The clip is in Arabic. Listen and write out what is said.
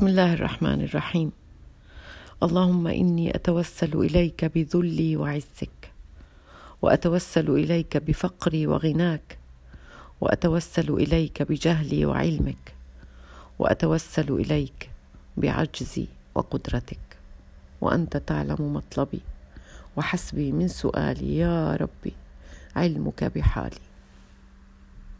بسم الله الرحمن الرحيم. اللهم إني أتوسل إليك بذلي وعزك وأتوسل إليك بفقري وغناك وأتوسل إليك بجهلي وعلمك وأتوسل إليك بعجزي وقدرتك وأنت تعلم مطلبي وحسبي من سؤالي يا ربي علمك بحالي.